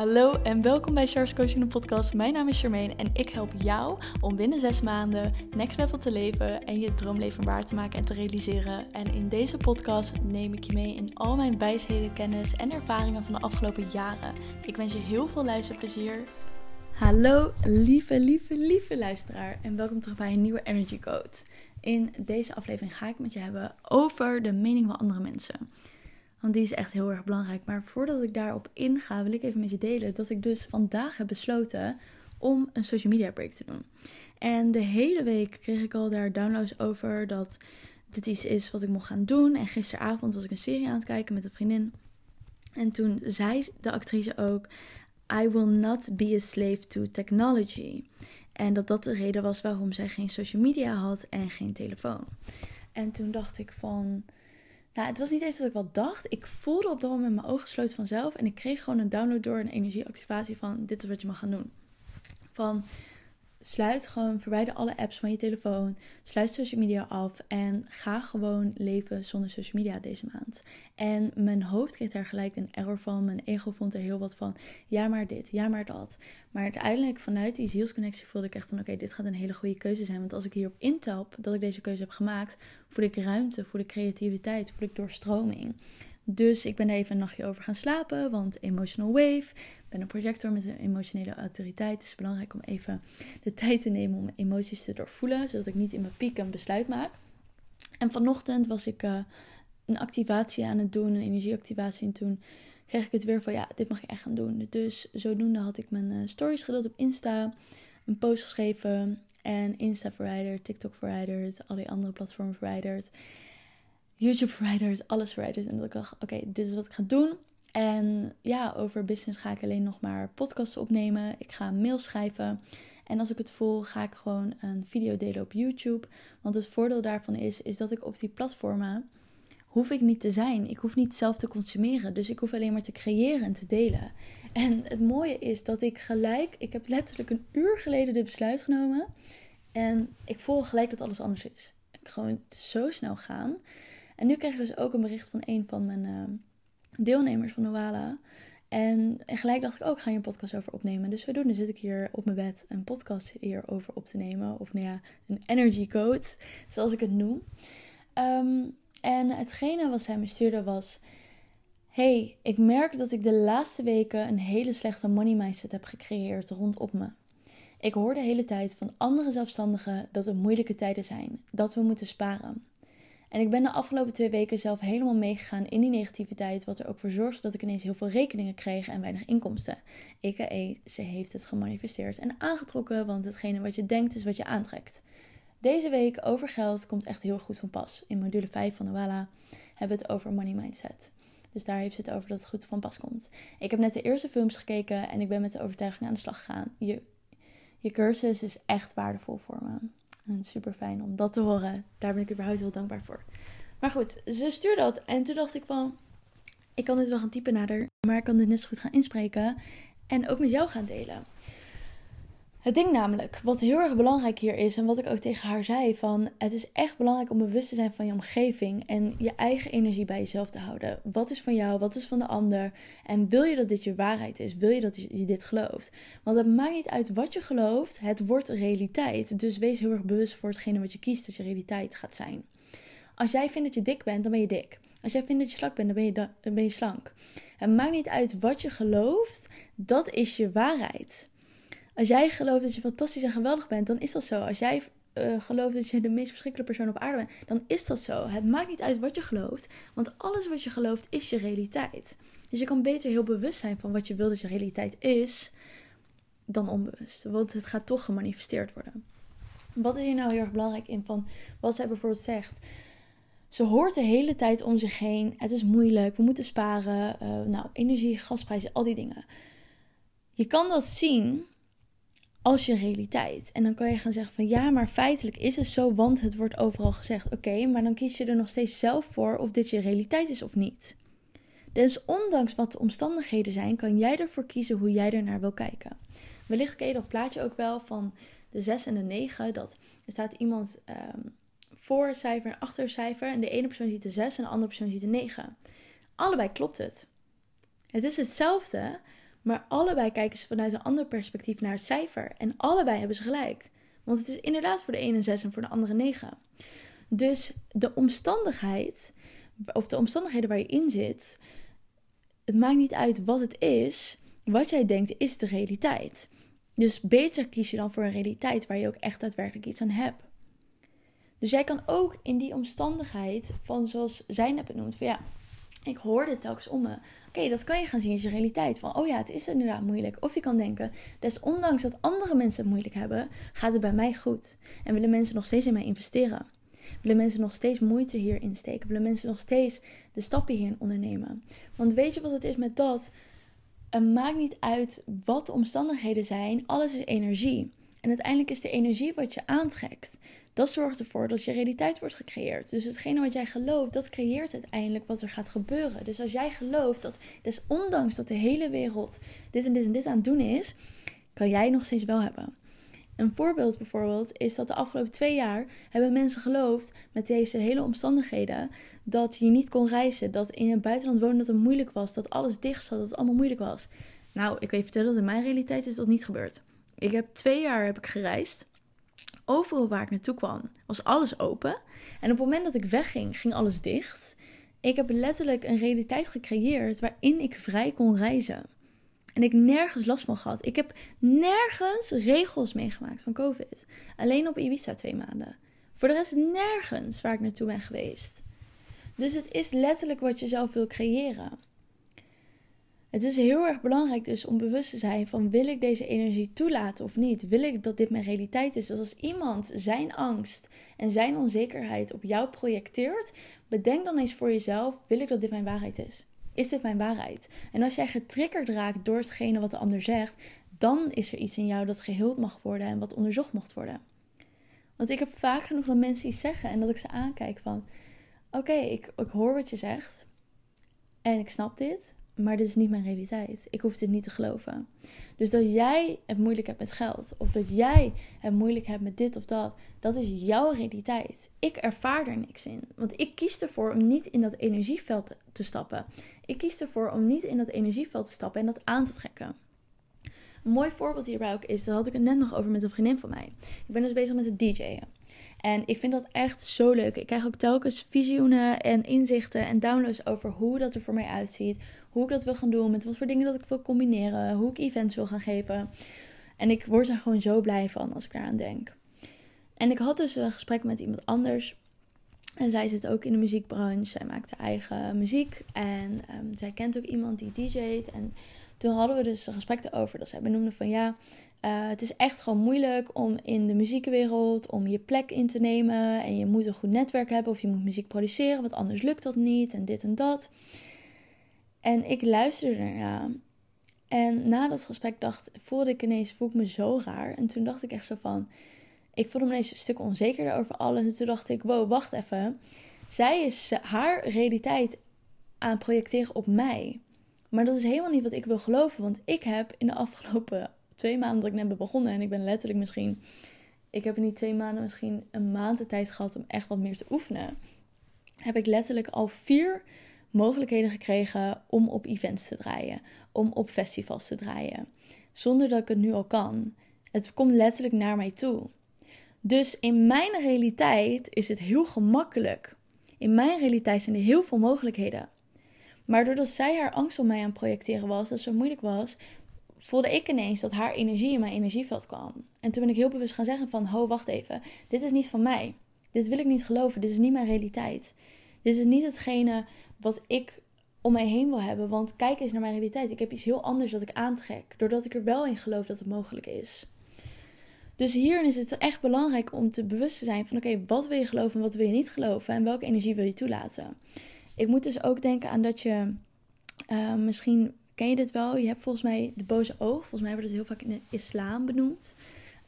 Hallo en welkom bij Charles Coaching podcast. Mijn naam is Charmaine en ik help jou om binnen zes maanden next level te leven en je droomleven waar te maken en te realiseren. En in deze podcast neem ik je mee in al mijn wijsheden, kennis en ervaringen van de afgelopen jaren. Ik wens je heel veel luisterplezier. Hallo lieve, lieve, lieve luisteraar en welkom terug bij een nieuwe Energy Code. In deze aflevering ga ik met je hebben over de mening van andere mensen. Want die is echt heel erg belangrijk. Maar voordat ik daarop inga, wil ik even met je delen dat ik dus vandaag heb besloten om een social media break te doen. En de hele week kreeg ik al daar downloads over dat dit iets is wat ik mocht gaan doen. En gisteravond was ik een serie aan het kijken met een vriendin. En toen zei de actrice ook: I will not be a slave to technology. En dat dat de reden was waarom zij geen social media had en geen telefoon. En toen dacht ik van nou, het was niet eens dat ik wat dacht. Ik voelde op dat moment mijn ogen gesloten vanzelf. En ik kreeg gewoon een download door een energieactivatie van dit is wat je mag gaan doen. Van sluit gewoon, verwijder alle apps van je telefoon. Sluit social media af en ga gewoon leven zonder social media deze maand. En mijn hoofd kreeg daar gelijk een error van. Mijn ego vond er heel wat van. Ja, maar dit, ja, maar dat. Maar uiteindelijk vanuit die zielsconnectie voelde ik echt van: oké, dit gaat een hele goede keuze zijn. Want als ik hierop intap dat ik deze keuze heb gemaakt, voel ik ruimte, voel ik creativiteit, voel ik doorstroming. Dus ik ben even een nachtje over gaan slapen, want emotional wave. Ik ben een projector met een emotionele autoriteit. Het is belangrijk om even de tijd te nemen om emoties te doorvoelen, zodat ik niet in mijn piek een besluit maak. En vanochtend was ik uh, een activatie aan het doen, een energieactivatie. En toen kreeg ik het weer van, ja, dit mag je echt gaan doen. Dus zodoende had ik mijn uh, stories gedeeld op Insta, een post geschreven en Insta verwijderd, TikTok verwijderd, al die andere platformen verwijderd. YouTube verwijderd, alles verwijderd. En dat ik dacht, oké, dit is wat ik ga doen. En ja, over business ga ik alleen nog maar podcasts opnemen. Ik ga mails schrijven. En als ik het voel, ga ik gewoon een video delen op YouTube. Want het voordeel daarvan is, is dat ik op die platformen hoef ik niet te zijn. Ik hoef niet zelf te consumeren. Dus ik hoef alleen maar te creëren en te delen. En het mooie is dat ik gelijk, ik heb letterlijk een uur geleden dit besluit genomen. En ik voel gelijk dat alles anders is. Ik gewoon zo snel gaan. En nu kreeg ik dus ook een bericht van een van mijn uh, deelnemers van Noala. En, en, gelijk dacht ik ook, oh, ga je een podcast over opnemen. Dus zodoende zit ik hier op mijn bed een podcast hierover op te nemen. Of nou ja, een energy code, zoals ik het noem. Um, en hetgene wat zij me stuurde was... Hey, ik merk dat ik de laatste weken een hele slechte money mindset heb gecreëerd rondom me. Ik hoor de hele tijd van andere zelfstandigen dat het moeilijke tijden zijn, dat we moeten sparen. En ik ben de afgelopen twee weken zelf helemaal meegegaan in die negativiteit, wat er ook voor zorgde dat ik ineens heel veel rekeningen kreeg en weinig inkomsten. A.k.a. ze heeft het gemanifesteerd en aangetrokken, want hetgene wat je denkt is wat je aantrekt. Deze week over geld komt echt heel goed van pas. In module 5 van Noala hebben we het over money mindset. Dus daar heeft ze het over dat het goed van pas komt. Ik heb net de eerste films gekeken en ik ben met de overtuiging aan de slag gegaan. Je, je cursus is echt waardevol voor me. En super fijn om dat te horen. Daar ben ik überhaupt heel dankbaar voor. Maar goed, ze stuurde dat. En toen dacht ik van, ik kan dit wel gaan typen nader. Maar ik kan dit net zo goed gaan inspreken. En ook met jou gaan delen. Het ding namelijk, wat heel erg belangrijk hier is, en wat ik ook tegen haar zei, van het is echt belangrijk om bewust te zijn van je omgeving en je eigen energie bij jezelf te houden. Wat is van jou, wat is van de ander? En wil je dat dit je waarheid is? Wil je dat je dit gelooft? Want het maakt niet uit wat je gelooft, het wordt realiteit. Dus wees heel erg bewust voor hetgene wat je kiest dat je realiteit gaat zijn. Als jij vindt dat je dik bent, dan ben je dik. Als jij vindt dat je slank bent, dan ben je, dan ben je slank. Het maakt niet uit wat je gelooft, dat is je waarheid. Als jij gelooft dat je fantastisch en geweldig bent, dan is dat zo. Als jij uh, gelooft dat je de meest verschrikkelijke persoon op aarde bent, dan is dat zo. Het maakt niet uit wat je gelooft, want alles wat je gelooft is je realiteit. Dus je kan beter heel bewust zijn van wat je wil dat je realiteit is, dan onbewust. Want het gaat toch gemanifesteerd worden. Wat is hier nou heel erg belangrijk in van wat zij bijvoorbeeld zegt? Ze hoort de hele tijd om zich heen. Het is moeilijk, we moeten sparen. Uh, nou, energie, gasprijzen, al die dingen. Je kan dat zien als je realiteit. En dan kan je gaan zeggen van ja, maar feitelijk is het zo, want het wordt overal gezegd. Oké, maar dan kies je er nog steeds zelf voor of dit je realiteit is of niet. Dus ondanks wat de omstandigheden zijn, kan jij ervoor kiezen hoe jij er naar wil kijken. Wellicht ken je dat plaatje ook wel van de 6 en de 9. Dat er staat iemand um, voor cijfer en achter cijfer. En de ene persoon ziet de 6 en de andere persoon ziet de 9. Allebei klopt het. Het is hetzelfde, Maar allebei kijken ze vanuit een ander perspectief naar het cijfer. En allebei hebben ze gelijk. Want het is inderdaad voor de ene 6 en voor de andere 9. Dus de omstandigheid, of de omstandigheden waar je in zit, het maakt niet uit wat het is. Wat jij denkt is de realiteit. Dus beter kies je dan voor een realiteit waar je ook echt daadwerkelijk iets aan hebt. Dus jij kan ook in die omstandigheid van zoals zij net benoemd, van ja, ik hoor dit telkens om me. Oké, dat kan je gaan zien als je realiteit. Van, oh ja, het is inderdaad moeilijk. Of je kan denken, desondanks dat andere mensen het moeilijk hebben, gaat het bij mij goed. En willen mensen nog steeds in mij investeren. Willen mensen nog steeds moeite hierin steken. Willen mensen nog steeds de stappen hierin ondernemen. Want weet je wat het is met dat? Het maakt niet uit wat de omstandigheden zijn. Alles is energie. En uiteindelijk is de energie wat je aantrekt. Dat zorgt ervoor dat je realiteit wordt gecreëerd. Dus hetgene wat jij gelooft, dat creëert uiteindelijk wat er gaat gebeuren. Dus als jij gelooft dat, desondanks dat de hele wereld dit en dit en dit aan het doen is, kan jij nog steeds wel hebben. Een voorbeeld bijvoorbeeld is dat de afgelopen twee jaar hebben mensen geloofd met deze hele omstandigheden dat je niet kon reizen, dat in het buitenland wonen dat het moeilijk was, dat alles dicht zat, dat het allemaal moeilijk was. Nou, ik weet vertellen dat in mijn realiteit is dat niet gebeurd. Ik heb twee jaar heb ik gereisd overal waar ik naartoe kwam, was alles open. En op het moment dat ik wegging, ging alles dicht. Ik heb letterlijk een realiteit gecreëerd waarin ik vrij kon reizen. En ik nergens last van gehad. Ik heb nergens regels meegemaakt van COVID. Alleen op Ibiza twee maanden. Voor de rest nergens waar ik naartoe ben geweest. Dus het is letterlijk wat je zelf wil creëren. Het is heel erg belangrijk dus om bewust te zijn van wil ik deze energie toelaten of niet? Wil ik dat dit mijn realiteit is? Dus als iemand zijn angst en zijn onzekerheid op jou projecteert, bedenk dan eens voor jezelf, wil ik dat dit mijn waarheid is? Is dit mijn waarheid? En als jij getriggerd raakt door hetgene wat de ander zegt, dan is er iets in jou dat geheeld mag worden en wat onderzocht mocht worden. Want ik heb vaak genoeg dat mensen iets zeggen en dat ik ze aankijk van, oké, ik, ik hoor wat je zegt en ik snap dit, maar dit is niet mijn realiteit. Ik hoef dit niet te geloven. Dus dat jij het moeilijk hebt met geld, of dat jij het moeilijk hebt met dit of dat, dat is jouw realiteit. Ik ervaar er niks in. Want ik kies ervoor om niet in dat energieveld te stappen. Ik kies ervoor om niet in dat energieveld te stappen en dat aan te trekken. Een mooi voorbeeld hierbij ook is, daar had ik het net nog over met een vriendin van mij. Ik ben dus bezig met het DJ'en. En ik vind dat echt zo leuk. Ik krijg ook telkens visioenen en inzichten en downloads over hoe dat er voor mij uitziet hoe ik dat wil gaan doen, met wat voor dingen dat ik wil combineren, hoe ik events wil gaan geven. En ik word er gewoon zo blij van als ik daaraan denk. En ik had dus een gesprek met iemand anders. En zij zit ook in de muziekbranche. Zij maakt haar eigen muziek. En um, zij kent ook iemand die DJ't. En toen hadden we dus een gesprek erover. Dat zij benoemde van ja, uh, het is echt gewoon moeilijk om in de muziekwereld om je plek in te nemen. En je moet een goed netwerk hebben of je moet muziek produceren, want anders lukt dat niet en dit en dat. En ik luisterde ernaar. En na dat gesprek dacht, voelde ik ineens, voel ik me zo raar. En toen dacht ik echt zo van, ik voelde me ineens een stuk onzekerder over alles. En toen dacht ik, wow, wacht even. Zij is haar realiteit aan het projecteren op mij. Maar dat is helemaal niet wat ik wil geloven. Want ik heb in de afgelopen twee maanden dat ik net ben begonnen. En ik ben letterlijk misschien. Ik heb in die twee maanden misschien een maand de tijd gehad om echt wat meer te oefenen. Heb ik letterlijk al vier mogelijkheden gekregen om op events te draaien, om op festivals te draaien, zonder dat ik het nu al kan. Het komt letterlijk naar mij toe. Dus in mijn realiteit is het heel gemakkelijk. In mijn realiteit zijn er heel veel mogelijkheden. Maar doordat zij haar angst op mij aan projecteren was, dat het zo moeilijk was, voelde ik ineens dat haar energie in mijn energieveld kwam. En toen ben ik heel bewust gaan zeggen van, ho, wacht even, dit is niet van mij. Dit wil ik niet geloven, dit is niet mijn realiteit. Dit is niet hetgene wat ik om mij heen wil hebben. Want kijk eens naar mijn realiteit. Ik heb iets heel anders dat ik aantrek. Doordat ik er wel in geloof dat het mogelijk is. Dus hierin is het echt belangrijk om te bewust te zijn van oké, wat wil je geloven en wat wil je niet geloven en welke energie wil je toelaten. Ik moet dus ook denken aan dat je uh, misschien ken je dit wel. Je hebt volgens mij de boze oog. Volgens mij wordt het heel vaak in de islam benoemd.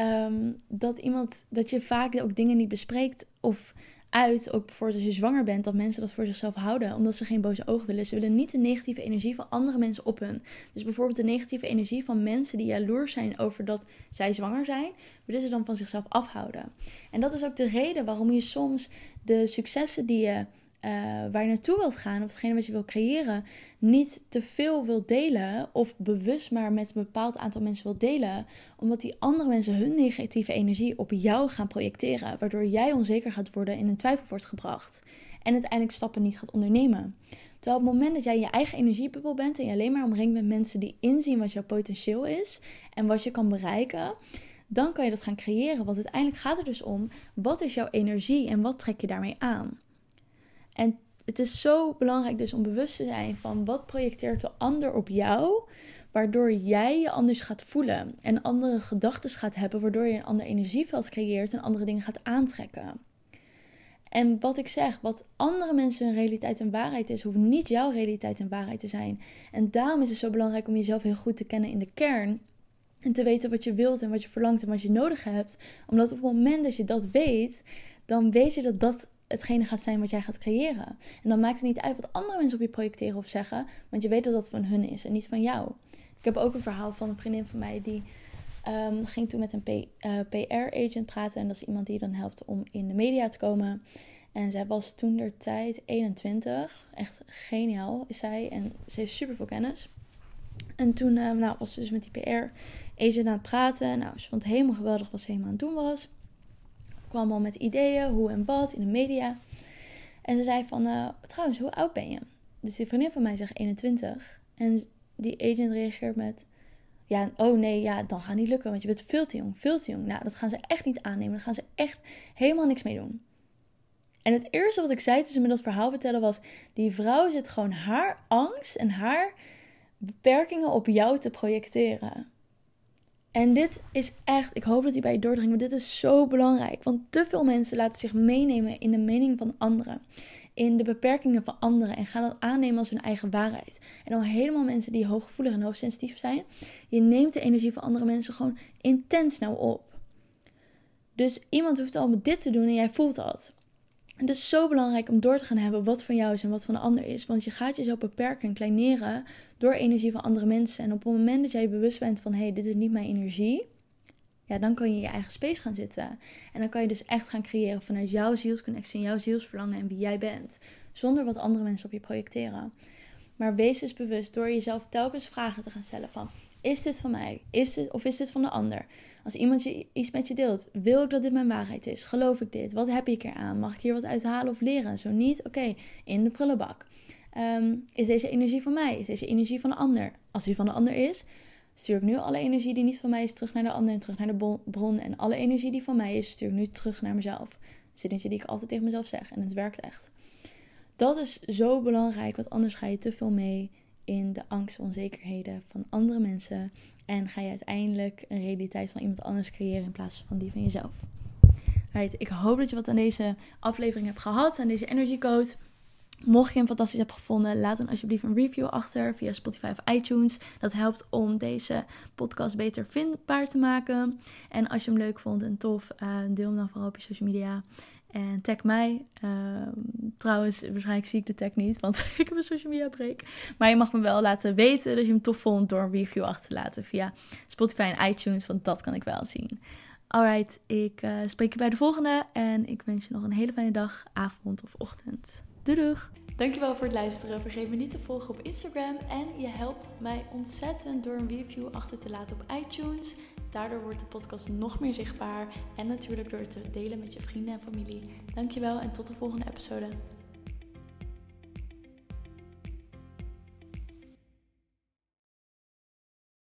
Um, dat iemand dat je vaak ook dingen niet bespreekt of uit, ook bijvoorbeeld als je zwanger bent, dat mensen dat voor zichzelf houden, omdat ze geen boze ogen willen. Ze willen niet de negatieve energie van andere mensen op hun. Dus bijvoorbeeld de negatieve energie van mensen die jaloers zijn over dat zij zwanger zijn, willen ze dan van zichzelf afhouden. En dat is ook de reden waarom je soms de successen die je uh, waar je naartoe wilt gaan, of hetgene wat je wilt creëren, niet te veel wilt delen, of bewust maar met een bepaald aantal mensen wilt delen, omdat die andere mensen hun negatieve energie op jou gaan projecteren, waardoor jij onzeker gaat worden en in twijfel wordt gebracht en uiteindelijk stappen niet gaat ondernemen. Terwijl op het moment dat jij je eigen energiebubbel bent en je alleen maar omringt met mensen die inzien wat jouw potentieel is en wat je kan bereiken, dan kan je dat gaan creëren. Want uiteindelijk gaat het dus om wat is jouw energie en wat trek je daarmee aan. En het is zo belangrijk dus om bewust te zijn van wat projecteert de ander op jou, waardoor jij je anders gaat voelen en andere gedachten gaat hebben, waardoor je een ander energieveld creëert en andere dingen gaat aantrekken. En wat ik zeg, wat andere mensen hun realiteit en waarheid is, hoeft niet jouw realiteit en waarheid te zijn. En daarom is het zo belangrijk om jezelf heel goed te kennen in de kern. En te weten wat je wilt en wat je verlangt en wat je nodig hebt. Omdat op het moment dat je dat weet, dan weet je dat dat hetgene gaat zijn wat jij gaat creëren. En dan maakt het niet uit wat andere mensen op je projecteren of zeggen, want je weet dat dat van hun is en niet van jou. Ik heb ook een verhaal van een vriendin van mij die um, ging toen met een PR-agent eh, praten. En dat is iemand die dan helpt om in de media te komen. En zij was toen der tijd 21. Echt geniaal is zij. En ze heeft super veel kennis. En toen uh, nou, was ze dus met die PR-agent aan het praten. Nou, ze vond het helemaal geweldig wat ze helemaal aan het doen was. Kwam al met ideeën, hoe en wat in de media. En ze zei van, uh, trouwens, hoe oud ben je? Dus die vriendin van mij zegt 21. En die agent reageert met, ja, oh nee, ja, dan gaat niet lukken, want je bent veel te jong, veel te jong. Nou, dat gaan ze echt niet aannemen. Daar gaan ze echt helemaal niks mee doen. En het eerste wat ik zei toen ze me dat verhaal vertellen was: die vrouw zit gewoon haar angst en haar beperkingen op jou te projecteren. En dit is echt, ik hoop dat die bij je doordringt, maar dit is zo belangrijk. Want te veel mensen laten zich meenemen in de mening van anderen in de beperkingen van anderen en gaan dat aannemen als hun eigen waarheid. En dan helemaal mensen die hooggevoelig en hoogsensitief zijn, je neemt de energie van andere mensen gewoon intens snel op. Dus iemand hoeft al dit te doen en jij voelt dat. Het is zo belangrijk om door te gaan hebben wat van jou is en wat van de ander is. Want je gaat jezelf beperken en kleineren door energie van andere mensen. En op het moment dat jij bewust bent van hé, hey, dit is niet mijn energie ja, dan kan je je eigen space gaan zitten. En dan kan je dus echt gaan creëren vanuit jouw zielsconnectie en jouw zielsverlangen en wie jij bent. Zonder wat andere mensen op je projecteren. Maar wees dus bewust door jezelf telkens vragen te gaan stellen van... Is dit van mij? Is dit, of is dit van de ander? Als iemand je, iets met je deelt, wil ik dat dit mijn waarheid is? Geloof ik dit? Wat heb ik eraan? Mag ik hier wat uithalen of leren? Zo niet, oké, in de prullenbak. Ehm, is deze energie van mij? Is deze energie van de ander? Als die van de ander is, stuur ik nu alle energie die niet van mij is terug naar de ander en terug naar de bron. En alle energie die van mij is, stuur ik nu terug naar mezelf. Zinnetje die ik altijd tegen mezelf zeg. En het werkt echt. Dat is zo belangrijk, want anders ga je te veel mee in de angst en onzekerheden van andere mensen. En ga je uiteindelijk een realiteit van iemand anders creëren in plaats van die van jezelf. Right, ik hoop dat je wat aan deze aflevering hebt gehad, aan deze energy code. Mocht je hem fantastisch hebben gevonden, laat dan alsjeblieft een review achter via Spotify of iTunes. Dat helpt om deze podcast beter vindbaar te maken. En als je hem leuk vond en tof, uh, deel hem dan vooral op je social media. En tag mij. Ehm, trouwens, waarschijnlijk zie ik de tag niet, want ik heb een social media break. Maar je mag me wel laten weten dat je hem tof vond door een review achter te laten via Spotify en iTunes, want dat kan ik wel zien. Alright, ik uh, spreek je bij de volgende en ik wens je nog een hele fijne dag, avond of ochtend. Doei doeg! Dankjewel voor het luisteren. Vergeet me niet te volgen op Instagram. En je helpt mij ontzettend door een review achter te laten op iTunes. Daardoor wordt de podcast nog meer zichtbaar. En natuurlijk door te delen met je vrienden en familie. Dankjewel en tot de volgende episode.